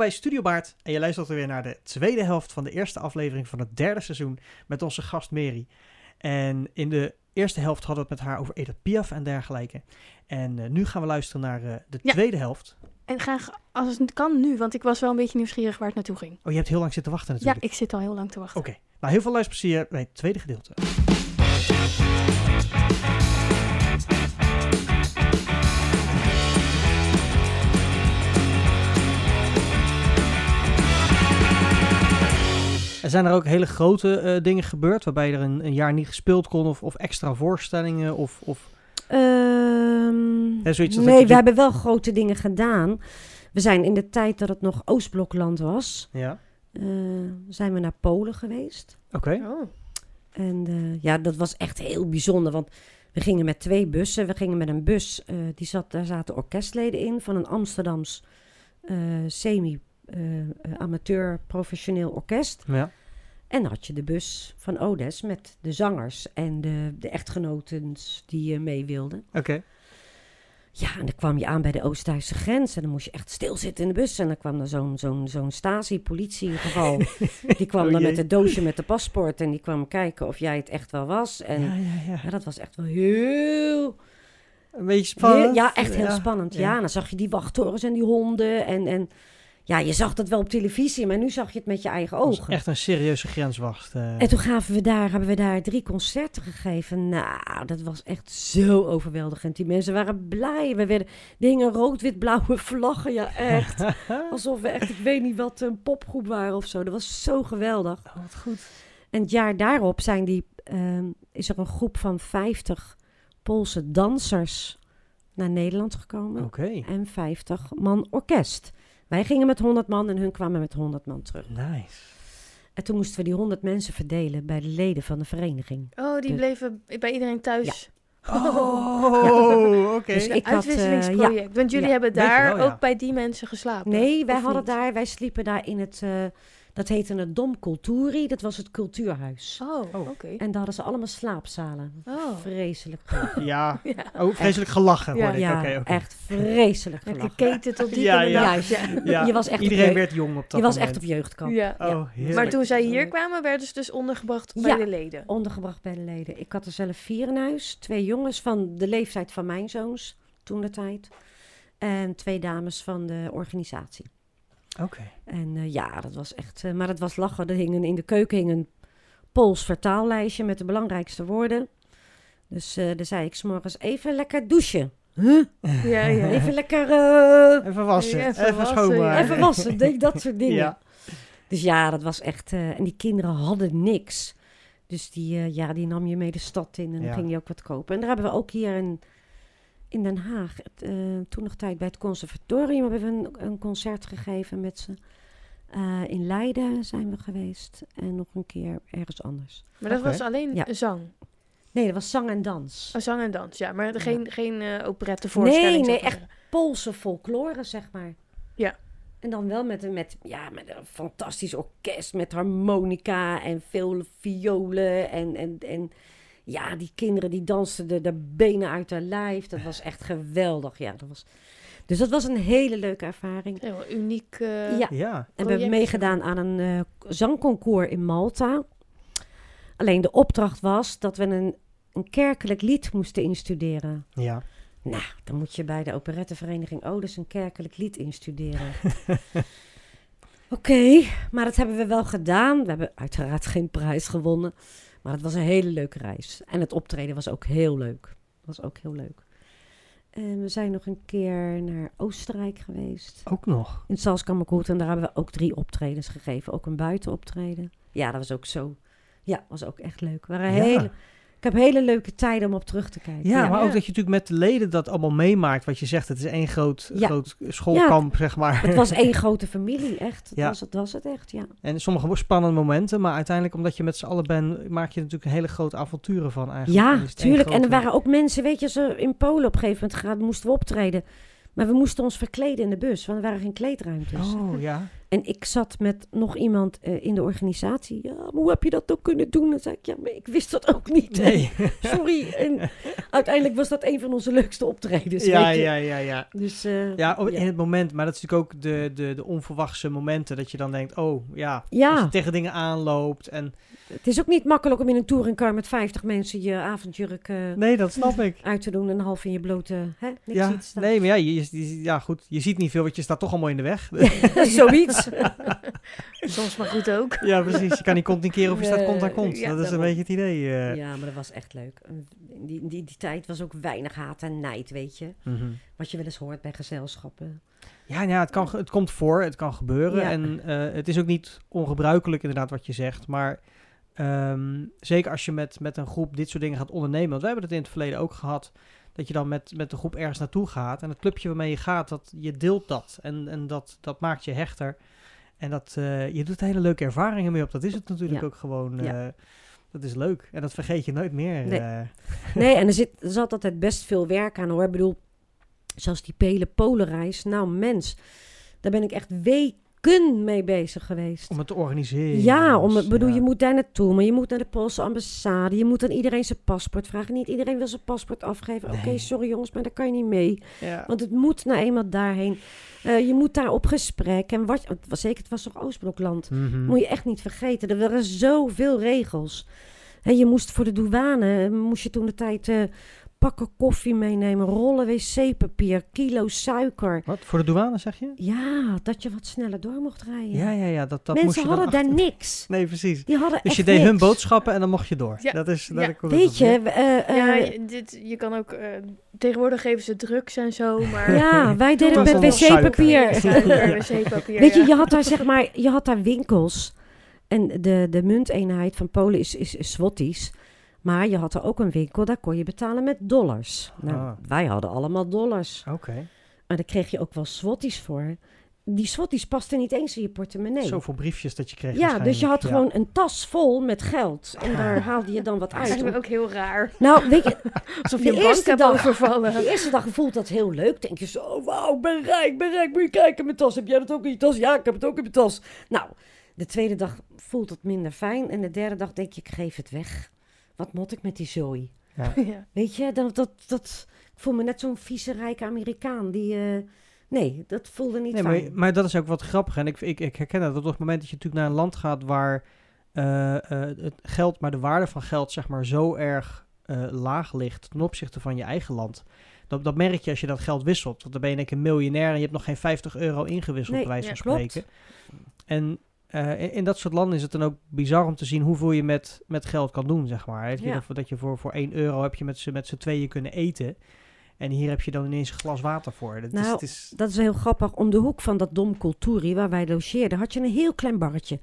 bij Studio Baard en je luistert weer naar de tweede helft van de eerste aflevering van het derde seizoen met onze gast Mary. En in de eerste helft hadden we het met haar over Edith Piaf en dergelijke. En eh, nu gaan we luisteren naar eh, de Ja. tweede helft. En graag, als het kan nu, want ik was wel een beetje nieuwsgierig waar het naartoe ging. Oh, je hebt heel lang zitten wachten Ja, natuurlijk. ik zit al heel lang te wachten. Oké, nou heel veel luisterplezier bij het tweede gedeelte. Er zijn er ook hele grote eh, dingen gebeurd, waarbij er een, een jaar niet gespeeld kon, of, of extra voorstellingen, of, of Ehm, Ja, zoiets als dat nee, je we hebben wel grote dingen gedaan. We zijn in de tijd dat het nog Oostblokland was, ja. eh, zijn we naar Polen geweest. Oké. Oh. En eh, ja, dat was echt heel bijzonder, want we gingen met twee bussen. We gingen met een bus, eh, die zat, daar zaten orkestleden in van een Amsterdams eh, semi-amateur professioneel orkest. Ja. En dan had je de bus van Odes met de zangers en de, de echtgenoten die eh, mee wilden. Oké. Ja, en dan kwam je aan bij de Oost-Duitse grens en dan moest je echt stilzitten in de bus. En dan kwam er zo'n zo'n zo'n Stasi-politiegeval. die kwam Oh dan met jee. het doosje met de paspoort en die kwam kijken of jij het echt wel was. En ja, ja, ja, ja. dat was echt wel heel... Een beetje spannend. heel- ja, echt heel spannend. Ja. Dan zag je die wachttorens en die honden en... en ja, je zag dat wel op televisie, maar nu zag je het met je eigen ogen. echt een serieuze grenswacht. eh. En toen gaven we daar, hebben we daar drie concerten gegeven. Nou, dat was echt zo overweldigend. Die mensen waren blij. We werden dingen rood-wit-blauwe vlaggen. Ja, echt. Alsof we echt, ik weet niet wat, een popgroep waren of zo. Dat was zo geweldig. Oh, wat goed. En het jaar daarop zijn die, ehm, is er een groep van 50 Poolse dansers naar Nederland gekomen. Oké. En 50 man orkest. Wij gingen met 100 man en hun kwamen met 100 man terug. Nice. En toen moesten we die 100 mensen verdelen bij de leden van de vereniging. Oh, die Dus- bleven bij iedereen thuis. Oh, oké. Dus Een ik had, eh, uitwisselingsproject. Want jullie Ja, hebben daar wel, ja. ook bij die mensen geslapen. Nee, wij hadden niet? daar, wij sliepen daar in het, eh, dat heette het Dom Culturi, dat was het cultuurhuis. Oh, Oh. oké. En daar hadden ze allemaal slaapzalen. Oh. Vreselijk. Ja. Ja. Oh, vreselijk gelachen Ja. hoorde ik. ja, echt vreselijk Lekker gelachen. keten tot diep Ja, in de Je was echt op Iedereen werd jong op dat Je was echt op jeugdkamp. Ja. Oh. Maar toen zij hier kwamen, werden ze dus ondergebracht Ja. bij de leden. Ondergebracht bij de leden. Ik had er zelf vier in huis. Twee jongens van de leeftijd van mijn zoons, toen de tijd. En twee dames van de organisatie. Oké. En eh, ja, dat was echt... eh, maar het was lachen. Er hing een, in de keuken hing een Pools vertaallijstje met de belangrijkste woorden. Dus eh daar zei ik s'morgens even lekker douchen. Huh? Ja, ja. Even lekker... eh, Even wassen. Even even wassen, schoonmaken. even wassen. Denk dat soort dingen. Ja. Dus ja, dat was echt... eh, en die kinderen hadden niks. Dus die, eh, ja, die nam je mee de stad in en Ja. dan ging je ook wat kopen. En daar hebben we ook hier in, in Den Haag... het, eh, toen nog tijd bij het conservatorium... hebben we een, een concert gegeven met ze. Eh, in Leiden zijn we geweest. En nog een keer ergens anders. Maar dat was alleen Ja. zang. Nee, dat was zang en dans. Oh, zang en dans, ja. Maar Ja. geen, geen eh operettevoorstelling. Nee, nee, echt. Poolse folklore, zeg maar. Ja. En dan wel met, een- met, ja, met een fantastisch orkest, met harmonica en veel violen. En, en, en ja, die kinderen die dansten de, de benen uit haar lijf. Dat was echt geweldig. Ja, dat was, dus dat was een hele leuke ervaring. Heel uniek. eh, Ja. Ja. En we hebben meegedaan aan een eh, zangconcours in Malta. Alleen de opdracht was dat we een, een kerkelijk lied moesten instuderen. Ja. Nou, dan moet je bij de operettevereniging Odes een kerkelijk lied instuderen. Oké, maar dat hebben we wel gedaan. We hebben uiteraard geen prijs gewonnen. Maar het was een hele leuke reis. En het optreden was ook heel leuk. was ook heel leuk. En we zijn nog een keer naar Oostenrijk geweest. Ook nog. In Salzkammergut. En daar hebben we ook drie optredens gegeven. Ook een buitenoptreden. Ja, dat was ook zo... Ja, was ook echt leuk. We waren Ja. hele, ik heb hele leuke tijden om op terug te kijken. Ja, maar Ja. ook dat je natuurlijk met de leden dat allemaal meemaakt. Wat je zegt, het is één groot, Ja. groot schoolkamp, zeg maar. Het was één grote familie, echt. Dat Ja. was, het, was het echt, ja. En sommige spannende momenten, maar uiteindelijk omdat je met z'n allen bent, maak je natuurlijk een hele grote avonturen van eigenlijk. Ja, tuurlijk. En er waren ook mensen, weet je, ze in Polen op een gegeven moment gaan, moesten we optreden. Maar we moesten ons verkleden in de bus, want er waren geen kleedruimtes. Oh ja. En ik zat met nog iemand eh, in de organisatie. Ja, maar hoe heb je dat ook kunnen doen? Dan zei ik, ja, maar ik wist dat ook niet. Nee. Sorry. En uiteindelijk was dat een van onze leukste optredens. ja, weet je. ja, ja, ja. Dus eh, Ja, op- in het moment, maar dat is natuurlijk ook de, de, de onverwachte momenten dat je dan denkt, oh ja, Ja. als je tegen dingen aanloopt en het is ook niet makkelijk om in een touringcar met 50 mensen je avondjurk eh, nee, dat snap ik. uit te doen en half in je blote hè, niks Ja, nee, maar ja, je, je- ja, goed, je ziet niet veel, want je staat toch allemaal in de weg. Zoiets. Soms maar goed ook. ja, precies. Je kan niet kont een keer of je staat kont aan kont. Ja, dat is een beetje het idee. eh. Ja, maar dat was echt leuk. Die, die, die tijd was ook weinig haat en nijd, weet je. Mhm. Wat je wel eens hoort bij gezelschappen. Ja, ja het, kan, het komt voor, het kan gebeuren. Ja. En eh, het is ook niet ongebruikelijk inderdaad wat je zegt. Maar ehm, zeker als je met, met een groep dit soort dingen gaat ondernemen. Want we hebben het in het verleden ook gehad. Dat je dan met, met de groep ergens naartoe gaat. En het clubje waarmee je gaat, dat, je deelt dat. En, en dat, dat maakt je hechter. En dat, eh, je doet hele leuke ervaringen mee op. Dat is het natuurlijk Ja. ook gewoon. Ja. eh, dat is leuk. En dat vergeet je nooit meer. Nee. eh. Nee, en er, zit, er zat altijd best veel werk aan hoor. Ik bedoel, zoals die Pele Polenreis. Nou mens, daar ben ik echt weken mee bezig geweest. om het te organiseren. Ja, om, ik bedoel, ja. je moet daar naartoe, maar je moet naar de Poolse ambassade. Je moet aan iedereen zijn paspoort vragen. Niet iedereen wil zijn paspoort afgeven. Oké, sorry jongens, maar daar kan je niet mee. Ja. Want het moet nou eenmaal daarheen. Eh, je moet daar op gesprek. En wat, het was, zeker, het was toch Oostblokland. Mhm. Moet je echt niet vergeten. Er waren zoveel regels. Hè, je moest voor de douane, moest je toen de tijd eh, pakken koffie meenemen, rollen wc-papier, kilo suiker. Wat, voor de douane zeg je? Ja, dat je wat sneller door mocht rijden. Ja, ja, ja. Dat, dat moest Mensen je dan hadden daar niks. Nee, precies. Die hadden Dus je deed hun boodschappen en dan mocht je door. Ja. Dat is, dat Ja. ik Weet je, eh, eh, Ja, je- dit, je kan ook... eh, tegenwoordig geven ze drugs en zo, maar... ja, wij deden het met wc-papier. Weet je, je had daar zeg maar, je had daar winkels. En de, de munteenheid van Polen is, is, is. Maar je had er ook een winkel, daar kon je betalen met dollars. Nou, Ah. wij hadden allemaal dollars. Oké. Maar daar kreeg je ook wel swatties voor. Die swatties pasten niet eens in je portemonnee. Zoveel briefjes dat je kreeg ja, dus je had gewoon een tas vol met geld. En daar haalde je dan wat Dat uit. lijkt me ook heel raar. Nou, weet je, Alsof De je bank eerste hebt dag- overvallen. de eerste dag voelt dat heel leuk. Denk je zo, wauw, ik ben rijk, ben rijk. Moet je kijken, mijn tas. Heb jij dat ook in je tas? Ja, ik heb het ook in mijn tas. Nou, de tweede dag voelt het minder fijn. En de derde dag denk je, ik geef het weg. Wat moet ik met die zooi? Ja. Ja. Weet je, dat, dat, dat, ik voel me net zo'n vieze rijke Amerikaan. Die, eh, nee, dat voelde niet Nee, fijn. maar, maar dat is ook wat grappig. En ik, ik, ik herken dat op het moment dat je natuurlijk naar een land gaat waar eh, eh, het geld, maar de waarde van geld zeg maar zo erg eh, laag ligt ten opzichte van je eigen land. Dat, dat merk je als je dat geld wisselt. Want dan ben je denk ik een miljonair en je hebt nog geen 50 euro ingewisseld, Nee, bij wijze ja, van klopt. spreken. En eh, in, in dat soort landen is het dan ook bizar om te zien hoeveel je met, met geld kan doen, zeg maar. Dat je, Ja. dat je voor, voor 1 euro heb je met z'n met z'n tweeën kunnen eten. En hier heb je dan ineens een glas water voor. Dat is, Nou, het is, Dat is heel grappig. Om de hoek van dat Dom Culturi, waar wij logeerden, had je een heel klein barretje.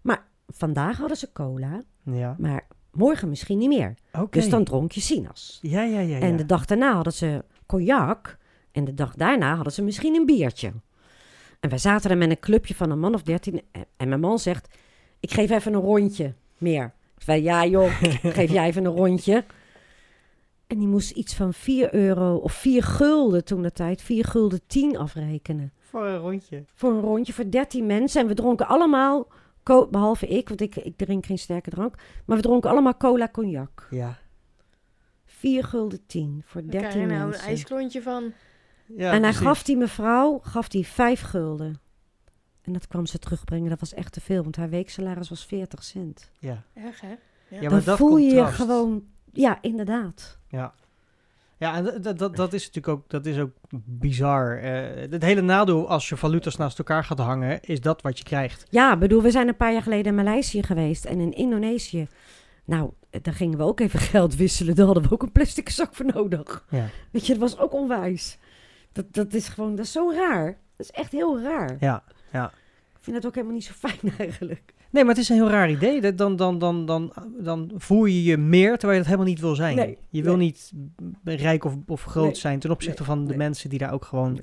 Maar vandaag hadden ze cola, ja, maar morgen misschien niet meer. Dus dan dronk je sinaas. Ja, ja, ja. ja. En de dag daarna hadden ze cognac. En de dag daarna hadden ze misschien een biertje. En wij zaten er met een clubje van een man of dertien. En- En mijn man zegt, ik geef even een rondje meer. Ik zei, ja joh, geef jij even een rondje. En die moest iets van 4 euro of 4 gulden toen de tijd, 4 gulden 10 afrekenen. Voor een rondje. Voor een rondje voor 13 mensen. En we dronken allemaal, behalve ik, want ik, ik drink geen sterke drank. Maar we dronken allemaal cola cognac. Ja. 4 gulden 10 voor Dan krijg 13 je nou een mensen. ijsklontje van. Ja en hij precies. gaf die mevrouw gaf die 5 gulden. En dat kwam ze terugbrengen. Dat was echt te veel, want haar weeksalaris was 40 cent. Ja, Erg, hè? Ja. Ja, Dan maar dat voel je je contrast. gewoon... Ja, inderdaad. ja. Ja, en dat- dat, dat, is natuurlijk ook, dat is ook bizar. Eh, het hele nadeel als je valuta's naast elkaar gaat hangen, is dat wat je krijgt. Ja, bedoel, we zijn een paar jaar geleden in Maleisië geweest en in Indonesië. Nou, daar gingen we ook even geld wisselen. Daar hadden we ook een plastic zak voor nodig. Ja. Weet je, dat was ook onwijs. Dat, dat is gewoon, dat is zo raar. Dat is echt heel raar. Ja, Ik vind het ook helemaal niet zo fijn eigenlijk. Nee, maar het is een heel raar idee. Dat Dan, dan, dan, dan, dan voel je je meer terwijl je dat helemaal niet wil zijn. Nee, je wil nee. niet rijk of, of groot Nee, zijn ten opzichte van de mensen die daar ook gewoon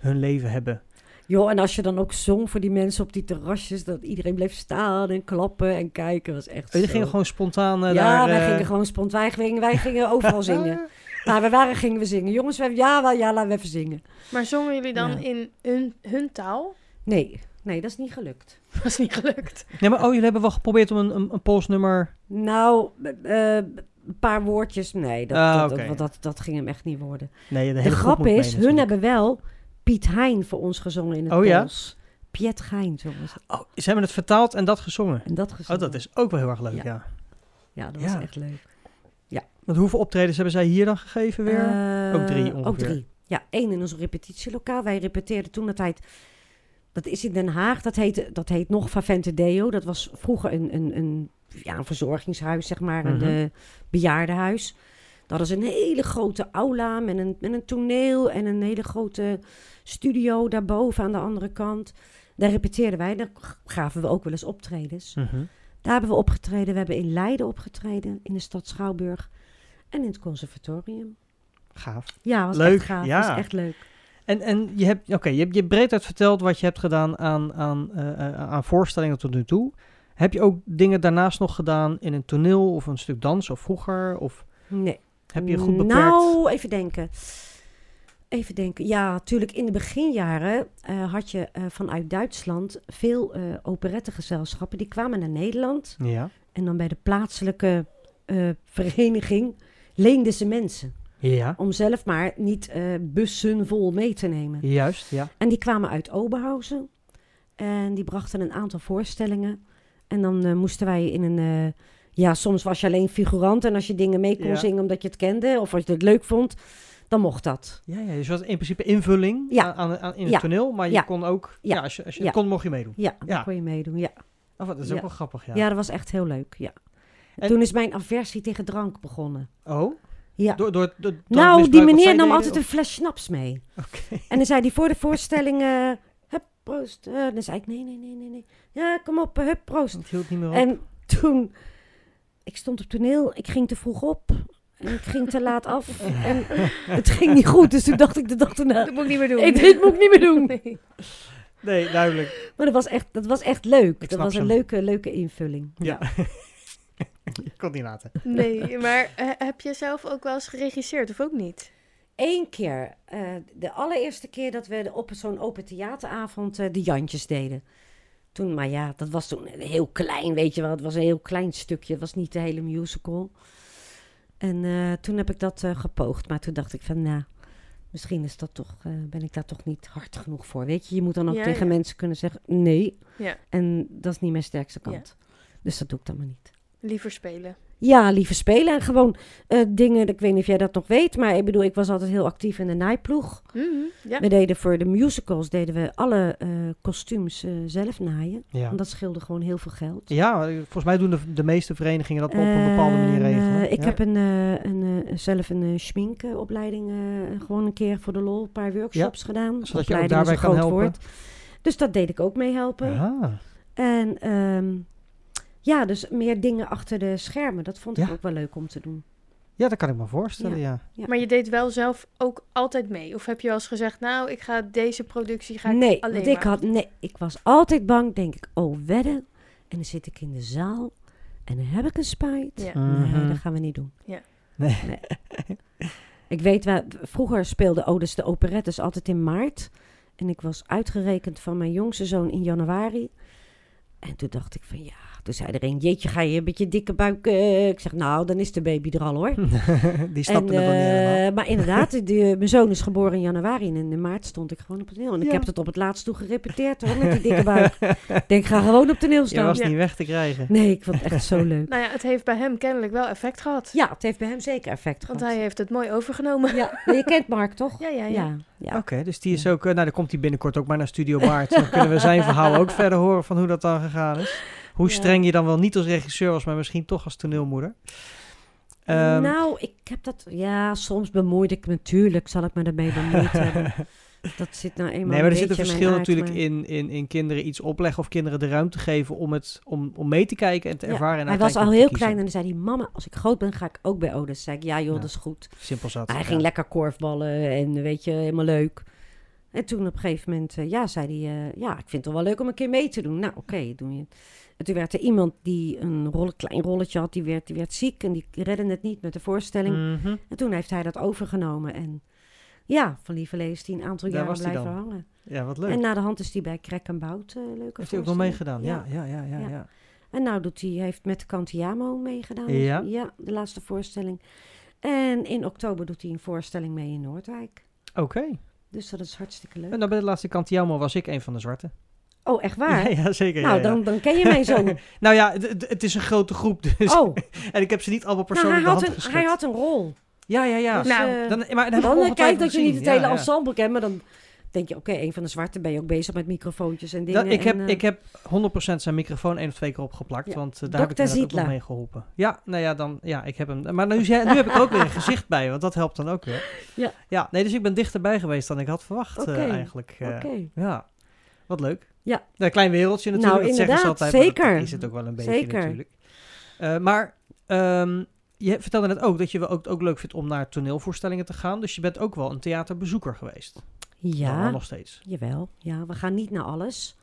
hun leven hebben. Joh, en als je dan ook zong voor die mensen op die terrasjes, dat iedereen bleef staan en klappen en kijken, was echt Oh, je zo. ging gewoon spontaan eh, ja, daar... wij eh, gingen gewoon spontaan, wij gingen, wij gingen overal zingen. Waar we waren, gingen we zingen. Jongens, we, ja, wel, ja, laten we even zingen. Maar zongen jullie dan Ja. in hun, hun taal? Nee, Nee, dat is niet gelukt. Dat is niet gelukt. Nee, maar oh, jullie hebben wel geprobeerd om een, een, een polsnummer... Nou, eh, eh, een paar woordjes. Nee, dat, Ah, dat, dat, dat, dat ging hem echt niet worden. Nee, de, De grap moet mee is, hun natuurlijk. hebben wel Piet Hein voor ons gezongen in het Oh ja? Pools. Piet Hein, zongen ze. Oh, ze hebben het vertaald en dat gezongen. En dat Oh, gezongen. dat is ook wel heel erg leuk, ja. Ja. Ja, dat Ja. was echt leuk. Want hoeveel optredens hebben zij hier dan gegeven weer? Eh, Ook drie Ook ongeveer. drie. Ja, één in ons repetitielokaal. Wij repeteerden toen de tijd... Dat is in Den Haag. Dat heet, dat heet nog Favente Deo. Dat was vroeger een, een, een, ja, een verzorgingshuis, zeg maar. Mhm. Een eh, bejaardenhuis. Dat was een hele grote aula met een, met een toneel... en een hele grote studio daarboven aan de andere kant. Daar repeteerden wij. Daar gaven we ook wel eens optredens. Mhm. Daar hebben we opgetreden. We hebben in Leiden opgetreden. In de stad Schouwburg. En in het conservatorium. Gaaf. Ja, was Leuk, echt gaaf. ja. Was echt leuk. En, en je hebt, oké, je hebt je breed uit verteld wat je hebt gedaan aan, aan, eh, eh, aan voorstellingen tot nu toe. Heb je ook dingen daarnaast nog gedaan in een toneel of een stuk dans of vroeger? Of Nee. heb je goed beperkt? Nou, even denken. Even denken. Ja, natuurlijk in de beginjaren eh, had je eh, vanuit Duitsland veel eh operettegezelschappen. Die kwamen naar Nederland. Ja. En dan bij de plaatselijke vereniging leenden ze mensen. Ja, Om zelf maar niet bussen vol mee te nemen. juist, ja. En die kwamen uit Oberhausen. En die brachten een aantal voorstellingen. En dan moesten wij in een... ja, soms was je alleen figurant. En als je dingen mee kon Ja. zingen omdat je het kende... of als je het leuk vond, dan mocht dat. Ja, ja, dus was in principe invulling Ja. aan, aan, in het Ja. toneel, maar je Ja. kon ook, ja, als je, als je Ja. kon, mocht je meedoen. Ja, dan Ja. kon je meedoen. Ja, Oh, dat is ook wel grappig, ja. ja. dat was echt heel leuk. Ja. En En- toen is mijn aversie tegen drank begonnen. Oh, Ja. door, door, door nou, die meneer nam deden, altijd een fles snaps mee. Oké. En dan zei hij voor de voorstelling... eh, hup, proost. Eh, dan zei ik, nee, nee, nee, nee, nee. Ja, kom op, eh, hup, proost. Het hield niet meer op. En toen, ik stond op toneel, ik ging te vroeg op. En ik ging te laat af. En het ging niet goed, dus toen dacht ik de dag erna... Dat moet ik niet meer doen. Ik, dit moet ik niet meer doen. Nee. Nee, duidelijk. Maar dat was echt, dat was echt leuk. dat was een leuke, leuke invulling. Ja. Ik kon het niet laten. Nee, maar eh, heb je zelf ook wel eens geregisseerd of ook niet? Eén keer, eh, de allereerste keer dat we op zo'n open theateravond eh, de Jantjes deden. Toen, maar ja, dat was toen heel klein, weet je wel. Het was een heel klein stukje. Het was niet de hele musical. En eh, toen heb ik dat eh, gepoogd. Maar toen dacht ik van, nou, misschien is dat toch, eh, ben ik daar toch niet hard genoeg voor. Weet je, je moet dan ook Ja, tegen ja. mensen kunnen zeggen, nee. Ja. En dat is niet mijn sterkste Ja. kant. Dus dat doe ik dan maar niet. Liever spelen. Ja, liever spelen en gewoon eh, dingen. Ik weet niet of jij dat nog weet, maar ik bedoel, ik was altijd heel actief in de naaiploeg. Mhm, Ja. We deden voor de musicals deden we alle eh, kostuums eh, zelf naaien. Ja. Want dat scheelde gewoon heel veel geld. Ja, volgens mij doen de, de meeste verenigingen dat op een bepaalde manier En, regelen. eh, ik Ja. heb een, eh, een, eh, zelf een uh, schminkopleiding, eh, gewoon een keer voor de lol, een paar workshops gedaan. Zodat je ook daarbij kan helpen. woord. Dus dat deed ik ook mee helpen. Ah, En ehm, ja, dus meer dingen achter de schermen. Dat vond ik Ja. ook wel leuk om te doen. ja, dat kan ik me voorstellen, ja. Ja. Maar je deed wel zelf ook altijd mee? Of heb je wel eens gezegd, nou, ik ga deze productie ga ik nee, alleen want ik maar. had, nee, ik was altijd bang, denk ik, oh wedden. En dan zit ik in de zaal en dan heb ik een spijt. Ja. Mhm. Nee, dat gaan we niet doen. Ja. Nee. Ik weet, wel, vroeger speelde Odes de operettes altijd in maart. En ik was uitgerekend van mijn jongste zoon in januari. En toen dacht ik van ja, toen zei er een, jeetje, ga je met je dikke buik... eh?" Ik zeg, nou, dan is de baby er al hoor. Die snapte en, het nog niet helemaal. eh, maar inderdaad, die, mijn zoon is geboren in januari en in maart stond ik gewoon op het toneel. En ik heb het op het laatst toe gerepeteerd hoor, met die dikke buik. Ik denk, ga gewoon op toneel Je staan. was Ja. niet weg te krijgen. Nee, ik vond het echt zo leuk. Nou ja, het heeft bij hem kennelijk wel effect gehad. Ja, het heeft bij hem zeker effect Want gehad. hij heeft het mooi overgenomen. Ja, maar je kent Mark toch? Ja, ja, ja. ja. Ja. Oké, dus die is ook... eh, nou, dan komt hij binnenkort ook maar naar Studio Baard. Dan kunnen we zijn verhaal ook verder horen van hoe dat dan gegaan is. Hoe streng je dan wel niet als regisseur was, maar misschien toch als toneelmoeder. Ehm, nou, ik heb dat... Ja, soms bemoeide ik me natuurlijk, zal ik me ermee bemoeid hebben. Dat zit nou eenmaal nee, maar er zit een verschil natuurlijk maar- in, in, in kinderen iets opleggen of kinderen de ruimte geven om, het, om, om mee te kijken en te Ja, ervaren. En hij was al heel klein en dan zei hij... Mama, als ik groot ben, ga ik ook bij Odes. Zei ik, ja joh, Ja. dat is goed. Simpel zat. Maar hij ja. ging lekker korfballen en weet je, helemaal leuk. En toen op een gegeven moment, eh, ja, zei hij, eh, ja, ik vind het toch wel leuk om een keer mee te doen. Nou, oké, doe je. En toen werd er iemand die een rolle, klein rolletje had, die werd, die werd ziek en die redde het niet met de voorstelling. Mhm. En toen heeft hij dat overgenomen en ja, van Lieverlee is hij een aantal Daar jaren blijven dan. hangen. Ja, wat leuk. En na de hand is hij bij Krek en Bout uh, leuke Heeft hij ook nog meegedaan? Ja, ja, ja, ja. ja. Ja. En nou doet hij, heeft met Cantiamo meegedaan. Ja. ja, de laatste voorstelling. En in oktober doet hij een voorstelling mee in Noordwijk. Oké. Dus dat is hartstikke leuk. En dan bij de laatste kant Jammer was ik een van de zwarte. Oh, echt waar? Ja, ja zeker. nou, ja, ja. Dan, dan ken je mij zo. Nou ja, het- is een grote groep, dus... oh, En ik heb ze niet allemaal nou, hij, persoonlijk had een, hij had een rol. Ja, ja, ja. Dus, Nou, eh, dan, maar dan dan kijk dat je niet het hele ensemble kent, maar dan denk je, oké, een van de zwarte ben je ook bezig met microfoontjes en dingen. Dat, ik, heb, en, eh, ik heb 100% zijn microfoon één of twee keer opgeplakt, Ja. want eh, daar heb ik ook nog mee geholpen. Ja, nou ja, dan, ja, ik heb hem. Maar nu, nu heb ik ook weer een gezicht bij, want dat helpt dan ook weer. Ja. Ja, nee, dus ik ben dichterbij geweest dan ik had verwacht eh, Oké, eigenlijk. eh. Oké. Ja, wat leuk. Ja. Een klein wereldje natuurlijk, Nou, dat zeggen ze altijd. maar zeker. Dat is het ook wel een beetje Zeker. natuurlijk. Eh, maar ehm, je vertelde net ook dat je wel ook, ook leuk vindt om naar toneelvoorstellingen te gaan. Dus je bent ook wel een theaterbezoeker geweest. Dan Ja, nog steeds. jawel. Ja, we gaan niet naar alles.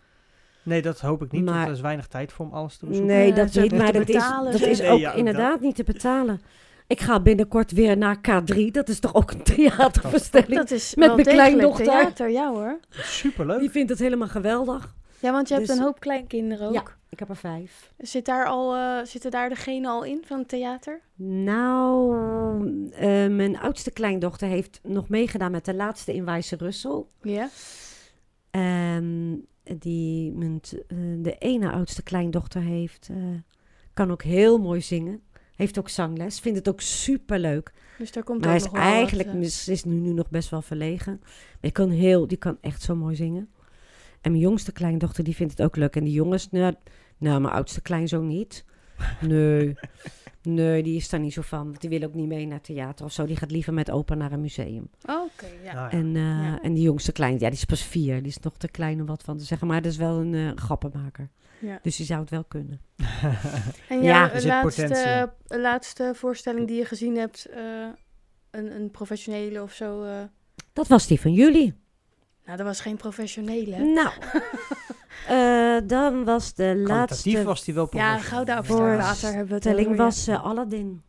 Nee, dat hoop ik niet, want Maar- er is weinig tijd voor om alles te bezoeken. Nee, dat het is ook niet, maar dat is, dat is Nee, ook ja, ook inderdaad niet te betalen. Ik ga binnenkort weer naar K3. Dat is toch ook een theaterverstelling? Dat is Met wel mijn kleindochter. theater, ja hoor. Superleuk. Die vindt het helemaal geweldig. Ja, want je hebt Dus- een hoop kleinkinderen ook. Ja. Ik heb er vijf. Zit daar al, eh, zitten daar degene al in van het theater? Nou, eh, mijn oudste kleindochter heeft nog meegedaan met de laatste in Wijze Russel. Ja. En die, mijn, t- eh, de ene oudste kleindochter heeft, kan ook heel mooi zingen. Heeft ook zangles. Vindt het ook superleuk. Dus daar komt Maar hij is wat, eigenlijk, is nu, nu nog best wel verlegen. Maar die kan, heel, die kan echt zo mooi zingen. En mijn jongste kleindochter, die vindt het ook leuk. En die jongens, nou, nou mijn oudste kleinzoon niet. Nee, nee, die is daar niet zo van. Want die wil ook niet mee naar theater of zo. Die gaat liever met opa naar een museum. oh, Oké, ja. Ah, ja. En, eh, Ja. en die jongste klein, ja, die is pas vier. Die is nog te klein om wat van te zeggen. Maar dat is wel een eh, grappenmaker. Ja. Dus die zou het wel kunnen. En Ja, jouw laatste, laatste voorstelling die je gezien hebt, eh, een, een professionele of zo. eh, Dat was die van jullie. Nou, dat was geen professionele. Nou, eh, dan was de laatste was die wel Ja, Afspraak later hebben we het stelling over, ja. was eh, Aladdin.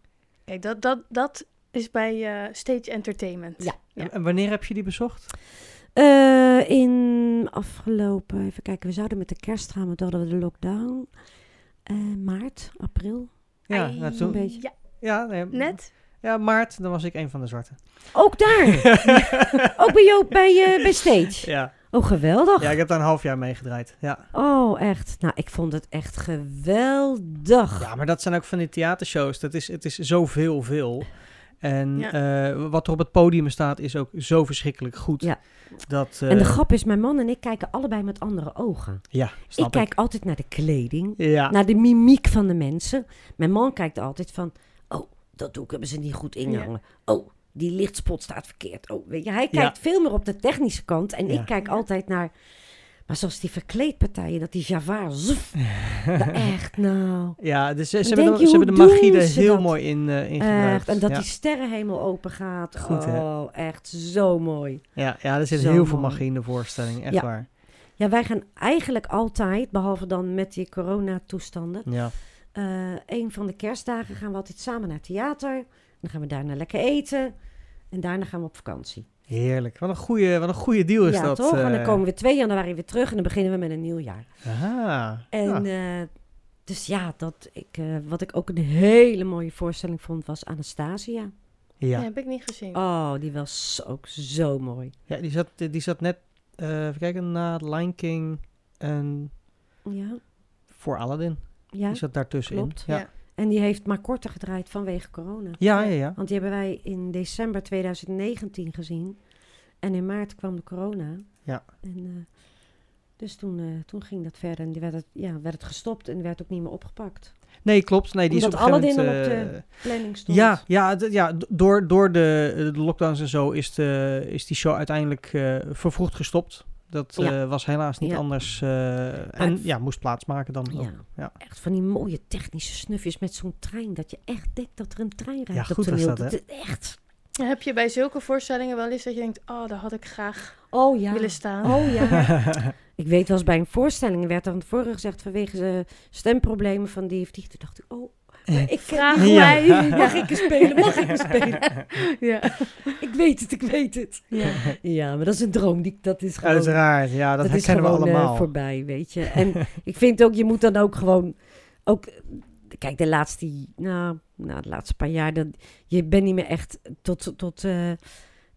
Kijk, dat, dat, dat is bij eh, Stage Entertainment. Ja. En, en wanneer heb je die bezocht? Eh, in afgelopen, even kijken, we zouden met de kerst gaan, maar toen hadden we de lockdown. Eh, maart, april. Ja, nou, toen, een beetje. Ja, ja, nee, net. Ja, maart, dan was ik een van de zwarte. Ook daar! Ook bij jou bij, eh, bij Stage. ja. Oh, geweldig. ja, ik heb daar een half jaar mee gedraaid. Ja. Oh, echt. Nou, ik vond het echt geweldig. ja, maar dat zijn ook van die theatershows. Dat is, het is zoveel, veel. En Ja. eh, wat er op het podium staat is ook zo verschrikkelijk goed. Ja. Dat, En de eh, grap is, mijn man en ik kijken allebei met andere ogen. Ja, snap ik kijk altijd naar de kleding, Ja. naar de mimiek van de mensen. Mijn man kijkt altijd van, dat doek hebben ze niet goed ingehangen. Oh, die lichtspot staat verkeerd. Oh, weet je, hij Ja. kijkt veel meer op de technische kant. En Ja. ik kijk altijd naar, maar zoals die verkleedpartijen, dat die Javaar, echt nou... Ja, dus ze, ze hebben, de, je, ze hebben de magie er heel dat? mooi in, eh in gebruikt. En dat ja. die sterrenhemel open gaat. Goed, hè? oh, echt zo mooi. ja, ja, er zit Zo heel veel magie in de voorstelling. Echt Ja. waar. Ja, wij gaan eigenlijk altijd, behalve dan met die coronatoestanden, Ja. Eh een van de kerstdagen gaan we altijd samen naar theater. Dan gaan we daarna lekker eten. En daarna gaan we op vakantie. Heerlijk. Wat een goede, wat een goede deal is ja, dat. toch? En dan eh. komen we 2 januari weer terug en dan beginnen we met een nieuw jaar. Aha. En Ja. eh, dus ja, dat ik, eh, wat ik ook een hele mooie voorstelling vond, was Anastasia. Ja. ja. heb ik niet gezien. Oh, die was ook zo mooi. ja, die zat, die zat net, eh even kijken, na Lion King en Ja, voor Aladdin. Ja. Die zat daartussenin. klopt. Ja. Ja. En die heeft maar korter gedraaid vanwege corona. Ja, ja, ja. Want die hebben wij in december 2019 gezien. En in maart kwam de corona. Ja. En, eh, dus toen, eh, toen ging dat verder. En die werd het, ja, werd het gestopt en werd ook niet meer opgepakt. Nee, klopt. Nee, die Omdat is op een gegeven Aladdin moment, al op eh, Planning stond. Ja, ja, ja door, door de, de lockdowns en zo is, de, is die show uiteindelijk vervroegd gestopt. Dat Ja. eh, was helaas niet Ja. anders. eh, en ja, moest plaatsmaken dan. ook. Ja. Ja. Echt van die mooie technische snufjes met zo'n trein. Dat je echt denkt dat er een trein rijdt Ja, op goed was toneel. dat, hè? echt. Heb je bij zulke voorstellingen wel eens dat je denkt, oh, daar had ik graag Oh ja. willen staan. Oh ja. ik weet wel eens bij een voorstelling werd er van tevoren gezegd vanwege de stemproblemen van die of die. Toen dacht ik, oh, ik Vraag Ja. mij. Mag ik er spelen? Mag ik er spelen? Ja. Ik weet het, ik weet het. Ja. Ja, maar dat is een droom. Die, dat is gewoon, Uiteraard, ja, dat, dat is herkennen we gewoon eh, allemaal. voorbij, weet je. En ik vind ook, je moet dan ook gewoon... Ook, kijk, de laatste, nou, nou, de laatste paar jaar... Dat, je bent niet meer echt tot... tot eh,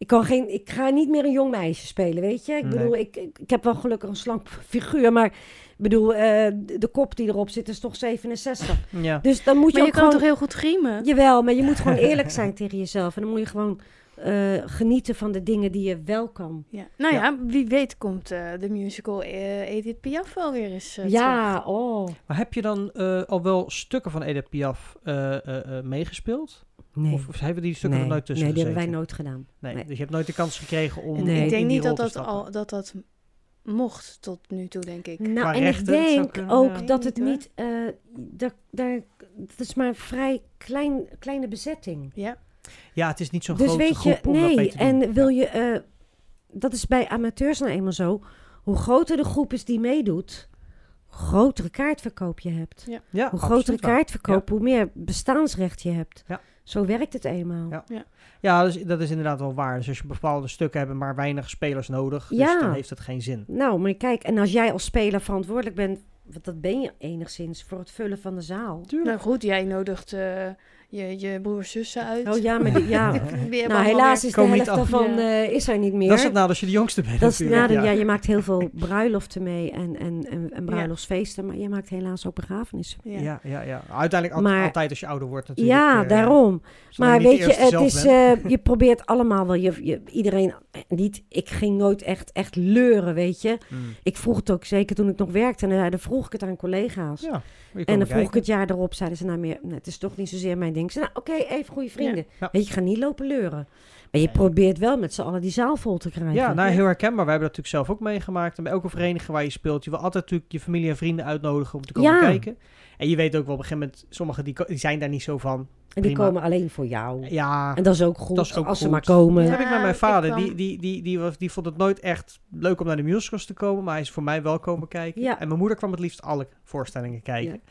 ik, kan geen, ik ga niet meer een jong meisje spelen, weet je. Ik Nee. bedoel, ik, ik, ik heb wel gelukkig een slank figuur, maar... Ik bedoel, eh, de kop die erop zit is toch 67. ja. Dus dan moet je Maar je ook kan gewoon... toch heel goed griemen? Jawel, maar je moet gewoon eerlijk zijn tegen jezelf. En dan moet je gewoon eh, genieten van de dingen die je wel kan. Ja. Nou Ja. ja, wie weet komt eh, de musical eh, Edith Piaf wel weer eens terug. ja, oh. Maar heb je dan eh, al wel stukken van Edith Piaf eh, eh, eh, meegespeeld? Nee. Of hebben die stukken nee. er nooit tussen nee, die hebben wij nooit gedaan. Nee, nee. dus je hebt nooit de kans gekregen om Nee. in Ik denk die niet rol dat dat, al, dat dat mocht tot nu toe, denk ik. Nou, Qua en rechten, ik denk kunnen, ook ja. dat het Niet, eh daar, daar, het is maar een vrij klein, kleine bezetting. Ja. Ja, het is niet zo'n Dus grote weet je, groep om dat mee nee. te doen. En wil Ja. je... eh, dat is bij amateurs nou eenmaal zo. Hoe groter de groep is die meedoet... hoe grotere kaartverkoop je hebt. Ja. Ja, Hoe grotere kaartverkoop, hoe meer bestaansrecht je hebt. Ja. Zo werkt het eenmaal. Ja. Ja, dus, dat is inderdaad wel waar. Dus als je bepaalde stukken hebt, maar weinig spelers nodig, dus Ja. dan heeft het geen zin. Nou, maar kijk, en als jij als speler verantwoordelijk bent, want dat ben je enigszins voor het vullen van de zaal. Nou goed, jij nodigt eh, je, je broers zussen uit. Oh ja, maar die, ja. Die nou, helaas is de helft daarvan Ja. eh, is er niet meer. Dat is het nadeel als je de jongste bent Dat is nadeel, ja. ja. je maakt heel veel bruiloften mee en, en, en, en bruiloftsfeesten, maar je maakt helaas ook begrafenissen. Ja. Ja, ja, ja. Uiteindelijk al- Maar- altijd als je ouder wordt natuurlijk. Ja, eh, daarom. Maar weet je, het is, eh, je probeert allemaal wel, je, je, iedereen, niet, ik ging nooit echt, echt leuren, weet je. Mm. Ik vroeg het ook zeker toen ik nog werkte en dan vroeg ik het aan collega's. Ja, En dan vroeg ik het jaar erop, zeiden ze nou meer, nee, het is toch niet zozeer mijn ding. Nou oké, even goede vrienden. Ja. Weet je, ik ga niet lopen leuren. Maar je Nee. probeert wel met z'n allen die zaal vol te krijgen. Ja, nou heel herkenbaar. Wij hebben dat natuurlijk zelf ook meegemaakt. En bij elke vereniging waar je speelt, je wil altijd natuurlijk je familie en vrienden uitnodigen om te komen Ja. kijken. En je weet ook wel op een gegeven moment, sommigen die, die zijn daar niet zo van. en die prima. komen alleen voor jou. Ja, En dat is ook goed, Dat is ook als ze maar komen. dat heb ik met mijn vader. kwam- Die, die, die, die, was, die vond het nooit echt leuk om naar de musicals te komen. Maar hij is voor mij wel komen kijken. Ja. En mijn moeder kwam het liefst alle voorstellingen kijken.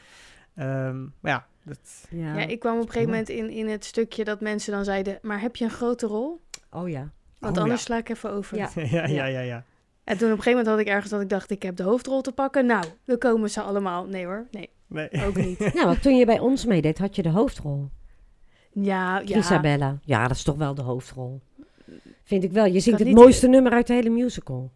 Ehm, maar ja, dat, Ja. Ja, ik kwam op een gegeven moment in, in het stukje dat mensen dan zeiden... maar heb je een grote rol? Oh ja. Want Oh, anders ja. sla ik even over. Ja. ja, ja, ja, ja. En toen op een gegeven moment had ik ergens dat ik dacht... ik heb de hoofdrol te pakken. Nou, dan komen ze allemaal. Nee hoor, nee, Nee. ook niet. Nou, want toen je bij ons meedeed, had je de hoofdrol. Ja, ja. Isabella. Ja, dat is toch wel de hoofdrol. Vind ik wel. Je zingt het mooiste nummer uit de hele musical.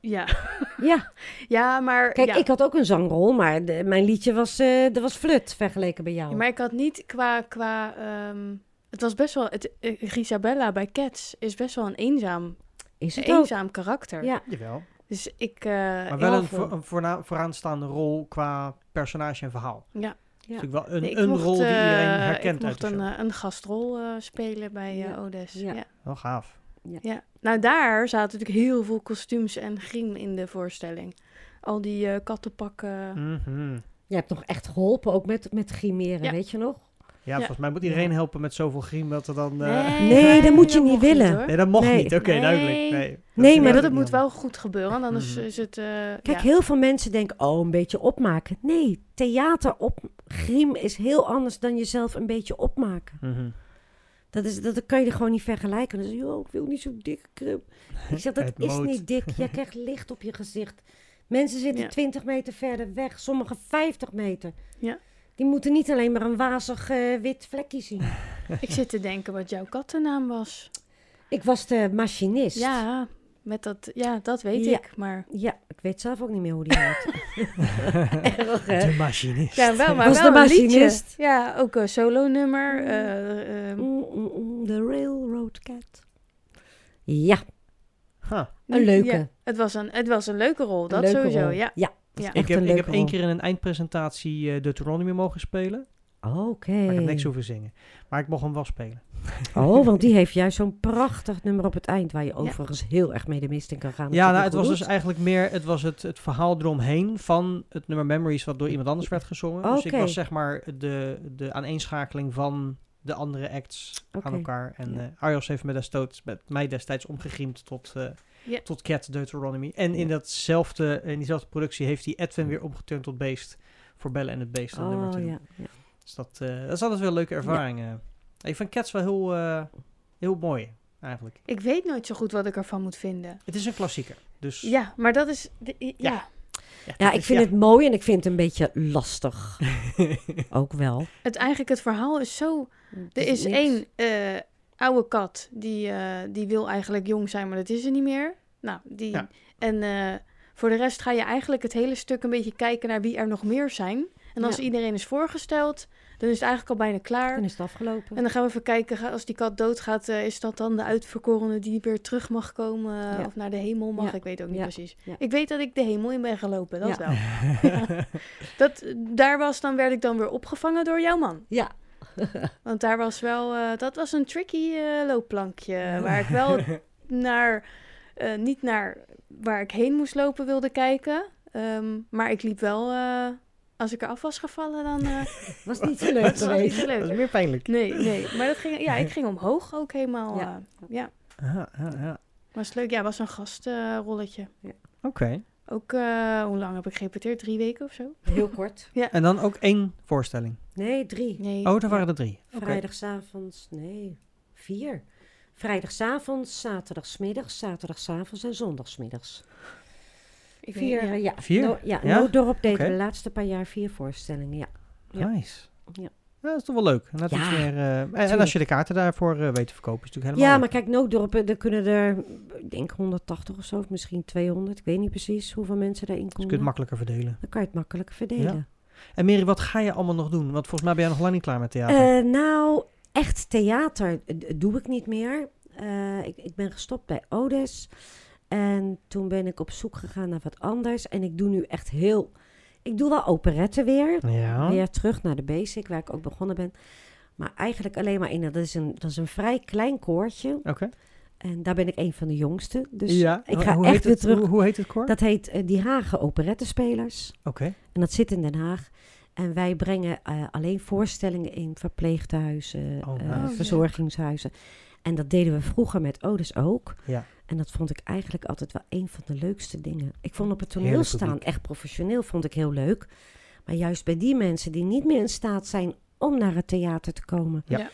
Ja, Ja, ja maar... kijk, ja. ik had ook een zangrol, maar de- mijn liedje was, eh dat was flut vergeleken bij jou. Ja, maar ik had niet qua... qua ehm, het was best wel... Het, eh, Gisabella bij Cats is best wel een eenzaam, Is het ook? eenzaam karakter. Ja, Jawel. Dus ik... eh, Maar wel een, voor, een voorna- vooraanstaande rol qua personage en verhaal. Ja. ja. Natuurlijk wel een, Nee, een mocht, rol die iedereen herkent Ik uit mocht de een, show. een gastrol eh, spelen bij eh, Ja. Odes. Ja. Ja. Wel gaaf. Ja. Nou, daar zaten natuurlijk heel veel kostuums en griem in de voorstelling. Al die eh, kattenpakken. Mhm. Je hebt nog echt geholpen, ook met, met grimeren, Ja. weet je nog? Ja, Ja. volgens mij moet iedereen helpen met zoveel griem dat er dan... eh, Nee, Nee, dat moet je niet willen. Nee, dat mocht Nee. niet. Oké, Nee. duidelijk. Nee, Nee, is maar dat moet wel goed gebeuren, anders Mhm. is het... eh, Kijk, ja. heel veel mensen denken, oh, een beetje opmaken. Nee, theater op griem is heel anders dan jezelf een beetje opmaken. Mhm. Dat, is, dat kan je er gewoon niet vergelijken. Dan zeg je, oh, ik wil niet zo dik krim. Ik zeg, dat is niet dik. Je krijgt licht op je gezicht. Mensen zitten Ja. 20 meter verder weg, sommigen 50 meter. Ja. Die moeten niet alleen maar een wazig eh, wit vlekje zien. Ik zit te denken wat jouw kattennaam was. Ik was de machinist. Ja, met dat, ja, dat weet Ja. ik, maar... Ja, ik weet zelf ook niet meer hoe die heet. Erg, hè? De machinist. Ja, wel, maar Was wel de machinist. Ja, ook een solo-nummer. eh, ehm, Mm, mm, mm, The Railroad Cat. Ja, Huh. een leuke. Ja, het, was een, het was een leuke rol, dat leuke sowieso, rol. ja. Ja, Ik heb, een ik heb één keer in een eindpresentatie eh Deuteronomy mogen spelen. Oké. Maar ik heb niks hoeven zingen. Maar ik mocht hem wel spelen. Oh, want die heeft juist zo'n prachtig nummer op het eind... waar je overigens heel erg mee de mist in kan gaan. Ja, nou, het was dus eigenlijk meer het, was het, het verhaal eromheen van het nummer Memories, wat door iemand anders werd gezongen. Dus ik was zeg maar de, de aaneenschakeling van de andere acts aan elkaar. En Ja. eh Arjos heeft me destijds, met mij destijds omgegriemd tot, eh Ja. tot Cat Deuteronomy. En in, datzelfde, in diezelfde productie heeft hij Edwin weer omgeturnd tot Beest voor Bellen en het Beest. nummer Oh, doen. ja. ja. Dus dat, eh, dat is altijd wel een leuke ervaring. eh. Ik vind Cats wel heel, eh, heel mooi, eigenlijk. Ik weet nooit zo goed wat ik ervan moet vinden. Het is een klassieker. Dus Ja, maar dat is... de- ja. Ja. Ik is- vind ja. het mooi en ik vind het een beetje lastig. Ook wel. Het, eigenlijk, het verhaal is zo... Het Er is niks. één eh, oude kat die, eh, die wil eigenlijk jong zijn, maar dat is ze niet meer. Nou, die... Ja. En eh, voor de rest ga je eigenlijk het hele stuk een beetje kijken naar wie er nog meer zijn. En als Ja. iedereen is voorgesteld, dan is het eigenlijk al bijna klaar. Dan is het afgelopen. En dan gaan we even kijken, als die kat doodgaat, eh, is dat dan de uitverkorene die weer terug mag komen eh, Ja. of naar de hemel mag? Ja. Ik weet ook niet Ja. precies. Ik weet dat ik de hemel in ben gelopen, dat wel. Dat, daar was dan, werd ik dan weer opgevangen door jouw man. Ja. Want daar was wel, eh, dat was een tricky loopplankje, waar ik wel naar, niet naar waar ik heen moest lopen wilde kijken. Ehm, maar ik liep wel, als ik eraf was gevallen, dan... eh, Was niet zo leuk Dat was niet geweest. zo leuk. Dat is meer pijnlijk. Nee, nee. Maar dat ging, ja, ik ging omhoog ook helemaal. Ja. Ja, ja. Ja, ja, ja. was leuk. Ja, was een gastrolletje. Oké. ook, eh, hoe lang heb ik gerepeteerd? Drie weken of zo? Heel kort. En dan ook één voorstelling. Nee, drie. Nee. Oh, er waren er drie. Vrijdagavonds, nee, vier. Vrijdagavonds, zaterdagsmiddags, zaterdagsavonds en zondagsmiddags. Ik Vier, ja. eh, ja. Vier? No, ja, Ja? Nooddorp deed de laatste paar jaar vier voorstellingen, ja. Ja. Nice. Ja. Ja, dat is toch wel leuk. Ja, iets meer, eh, en, en als je de kaarten daarvoor eh, weet te verkopen, is het natuurlijk helemaal Ja, leuk. maar kijk, Nooddorp, eh, er kunnen er, ik denk 180 of zo, of misschien 200. Ik weet niet precies hoeveel mensen daarin Dus je kunt komen. het makkelijker verdelen. Dan kan je het makkelijker verdelen. En Mary, wat ga je allemaal nog doen? Want volgens mij ben jij nog lang niet klaar met theater. Eh, nou, echt theater doe ik niet meer. Eh, ik, ik ben gestopt bij Odes. En toen ben ik op zoek gegaan naar wat anders. En ik doe nu echt heel... Ik doe wel operetten weer. ja. Weer terug naar de basic, waar ik ook begonnen ben. Maar eigenlijk alleen maar in... Dat is een, dat is een vrij klein koortje. Oké. En daar ben ik een van de jongste. Dus ja. ik Hoe- ga hoe echt heet weer het, terug. Hoe, hoe heet het koor? Dat heet eh, Die Hagen Operettenspelers. Oké. En dat zit in Den Haag. En wij brengen eh, alleen voorstellingen in verpleeghuizen, Oh, eh, verzorgingshuizen. En dat deden we vroeger met Odes ook. Ja. En dat vond ik eigenlijk altijd wel een van de leukste dingen. Ik vond op het toneel staan, echt professioneel, vond ik heel leuk. Maar juist bij die mensen die niet meer in staat zijn om naar het theater te komen. Ja. Ja.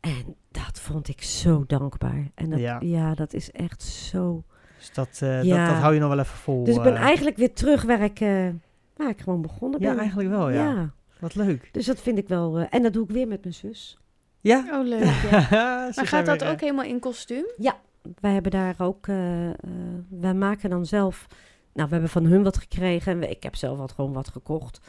En dat vond ik zo dankbaar. En dat, Ja. ja. dat is echt zo... Dus dat, eh, Ja. dat, dat hou je nog wel even vol. Dus ik ben eh. eigenlijk weer terug waar ik, eh, waar ik gewoon begonnen ben. Ja, eigenlijk wel, ja. ja. Wat leuk. Dus dat vind ik wel. eh, en dat doe ik weer met mijn zus. Ja? Oh, leuk. Ja. Maar gaat dat weer, ook eh, helemaal in kostuum? Wij hebben daar ook. eh, eh, wij maken dan zelf. Nou, we hebben van hun wat gekregen. En we- ik heb zelf wat, gewoon wat gekocht.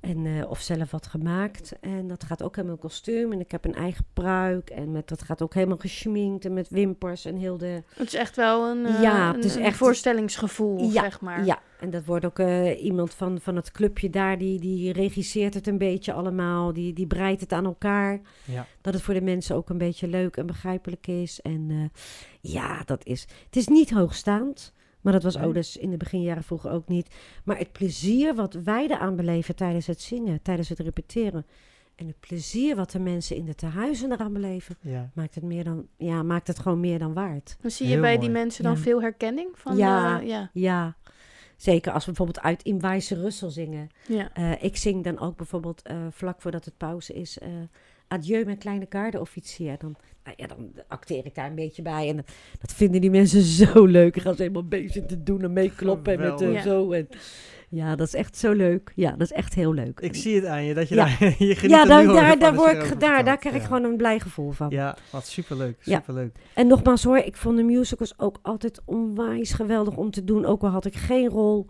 En, eh, of zelf wat gemaakt. En dat gaat ook helemaal in kostuum. En ik heb een eigen pruik. En met, dat gaat ook helemaal geschminkt. En met wimpers en heel de. Het is echt wel een, eh, Ja, een, het is een echt- voorstellingsgevoel, Ja, zeg maar. Ja, en dat wordt ook eh, iemand van, van het clubje daar. Die, die regisseert het een beetje allemaal. Die, die breidt het aan elkaar. Ja. Dat het voor de mensen ook een beetje leuk en begrijpelijk is. En eh, ja, dat is. Het is niet hoogstaand. Maar dat was. Odes in de beginjaren vroeger ook niet. Maar het plezier wat wij eraan beleven tijdens het zingen, tijdens het repeteren. En het plezier wat de mensen in de tehuizen eraan beleven, Ja. maakt het, meer dan, ja, maakt het gewoon meer dan waard. Dan zie je Heel bij mooi. die mensen dan Ja. veel herkenning van. Ja. eh, ja. Ja, zeker als we bijvoorbeeld uit In Wijze Russel zingen. ja. Eh, ik zing dan ook bijvoorbeeld eh, vlak voordat het pauze is. eh, Adieu, mijn kleine kaardenofficier. Dan, nou ja, dan acteer ik daar een beetje bij. En dat vinden die mensen zo leuk. Dan gaan ze helemaal bezig te doen en meekloppen. En met, zo. En, ja, dat is echt zo leuk. Ja, dat is echt heel leuk. Ik zie het aan je, dat je Ja. daar, je geniet ja, daar, daar, van daar, word ik, daar, daar krijg ik gewoon een blij gevoel van. Ja, wat superleuk, Ja. superleuk. En nogmaals hoor, ik vond de musicals ook altijd onwijs geweldig om te doen. Ook al had ik geen rol.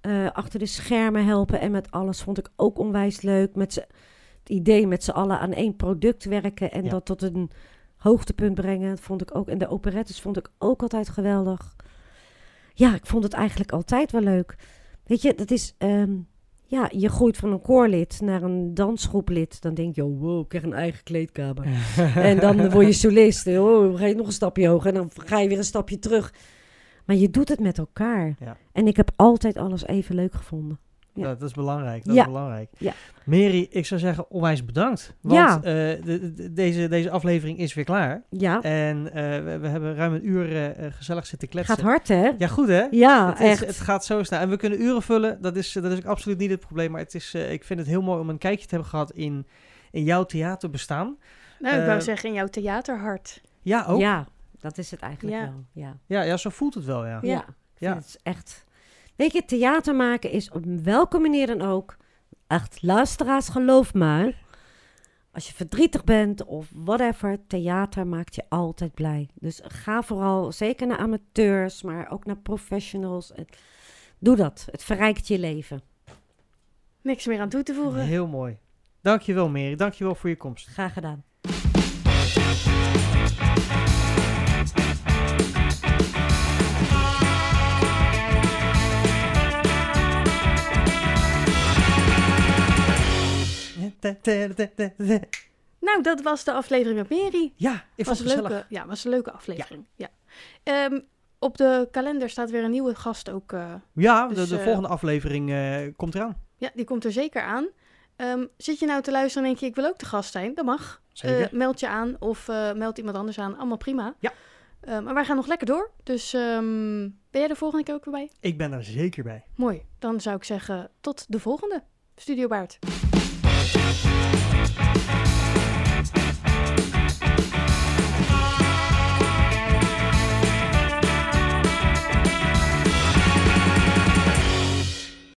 eh, achter de schermen helpen en met alles vond ik ook onwijs leuk. Met het idee met z'n allen aan één product werken en dat tot een hoogtepunt brengen. Dat vond ik ook. En de operettes vond ik ook altijd geweldig. Ja, ik vond het eigenlijk altijd wel leuk. Weet je, dat is. ehm, ja, je groeit van een koorlid naar een dansgroeplid. Dan denk je, oh, wow, ik krijg een eigen kleedkamer. En dan word je solist. Oh, dan ga je nog een stapje hoger. En dan ga je weer een stapje terug. Maar je doet het met elkaar. Ja. En ik heb altijd alles even leuk gevonden. Ja. Dat, dat is belangrijk. Dat Ja. is belangrijk. Ja. Mary, ik zou zeggen onwijs bedankt. Want Ja. eh, de- de- deze, deze aflevering is weer klaar. Ja, En eh, we, we hebben ruim een uur eh, gezellig zitten kletsen. gaat hard hè? Ja, goed hè? Ja, het, is- echt. het gaat zo snel. En we kunnen uren vullen. Dat is, dat is ook absoluut niet het probleem. Maar het is, eh, ik vind het heel mooi om een kijkje te hebben gehad in, in jouw theaterbestaan. Nou, ik wou zeggen in jouw theaterhart. Ja, ook. Ja, Ja, dat is het eigenlijk Ja. wel. Ja. ja, zo voelt het wel, ja. Ja. Ja, Ja. het is echt. Weet je, theater maken is op welke manier dan ook. Echt, luisteraars, geloof me. Als je verdrietig bent of whatever, theater maakt je altijd blij. Dus ga vooral, zeker naar amateurs, maar ook naar professionals. Het- Doe dat. Het verrijkt je leven. Niks meer aan toe te voegen. Heel mooi. Dankjewel, Mary. Dankjewel voor je komst. Graag gedaan. Nou, dat was de aflevering met Mary. Ja, ik vond was het een leuke, ja, was een leuke aflevering. Ja. Ehm, op de kalender staat weer een nieuwe gast ook. eh, Ja, de, Dus, de eh, volgende aflevering eh, komt eraan. ja, die komt er zeker aan. Ehm, zit je nou te luisteren en denk je, ik wil ook de gast zijn? Dat mag. Zeker. Meld je aan of meld iemand anders aan. Allemaal prima. Ja. Eh, maar wij gaan nog lekker door. Dus ehm, ben jij de volgende keer ook weer bij? ik ben er zeker bij. Mooi. Dan zou ik zeggen, tot de volgende. Studio Baard.